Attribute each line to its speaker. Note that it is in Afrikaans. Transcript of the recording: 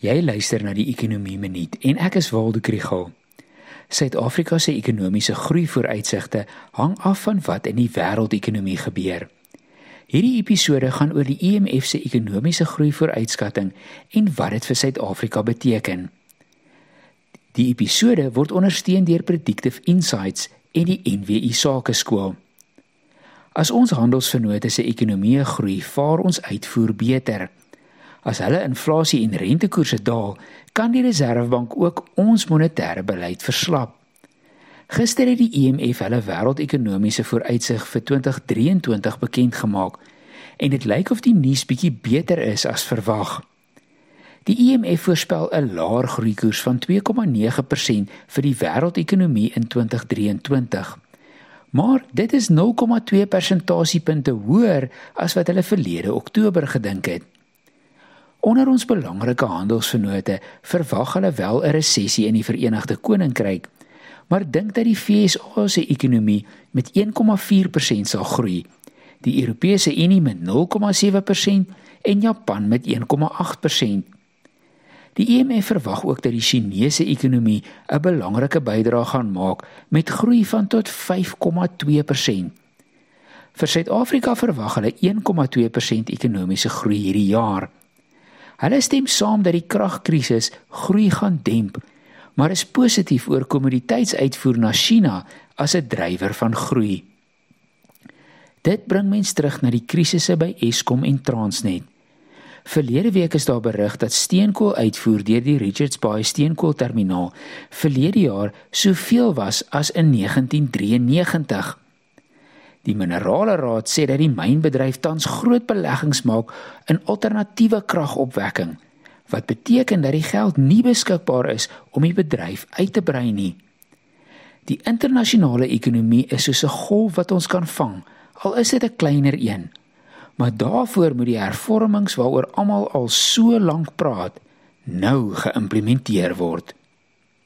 Speaker 1: Jy luister na die Ekonomie Minuut en ek is Waldo Krugel. Suid-Afrika se ekonomiese groei vooruitsigte hang af van wat in die wêreldekonomie gebeur. Hierdie episode gaan oor die IMF se ekonomiese groei vooruitskatting en wat dit vir Suid-Afrika beteken. Die episode word ondersteun deur Predictive Insights en die NWI Sakeskool. As ons handelsvennote se ekonomie groei, vaar ons uitvoer beter. As hulle inflasie en rentekoerse daal, kan die Reserwebank ook ons monetêre beleid verslap. Gister het die IMF hulle wêreldekonomiese vooruitsig vir 2023 bekend gemaak en dit lyk of die nuus bietjie beter is as verwag. Die IMF voorspel 'n laer groeikoers van 2,9% vir die wêreldekonomie in 2023. Maar dit is 0,2 persentasiepunte hoër as wat hulle verlede Oktober gedink het. Onder ons belangrike handelsvennote verwag hulle wel 'n resessie in die Verenigde Koninkryk, maar dink dat die FSA se ekonomie met 1,4% sal groei, die Europese Unie met 0,7% en Japan met 1,8%. Die IMF verwag ook dat die Chinese ekonomie 'n belangrike bydrae gaan maak met groei van tot 5,2%. Vir Suid-Afrika verwag hulle 1,2% ekonomiese groei hierdie jaar. Hulle stem saam dat die kragkrisis groei gaan demp, maar is positief oor kommoditeitsuitvoer na China as 'n drywer van groei. Dit bring mens terug na die krisisse by Eskom en Transnet. Verlede week is daar berig dat steenkool uitvoer deur die Richards Bay steenkoolterminaal verlede jaar soveel was as in 1993. Die Minerale Raad sê dat die mynbedryf tans groot beleggings maak in alternatiewe kragopwekking wat beteken dat die geld nie beskikbaar is om die bedryf uit te brei nie. Die internasionale ekonomie is soos 'n golf wat ons kan vang, al is dit 'n kleiner een. Maar daarvoor moet die hervormings waaroor almal al so lank praat, nou geïmplementeer word.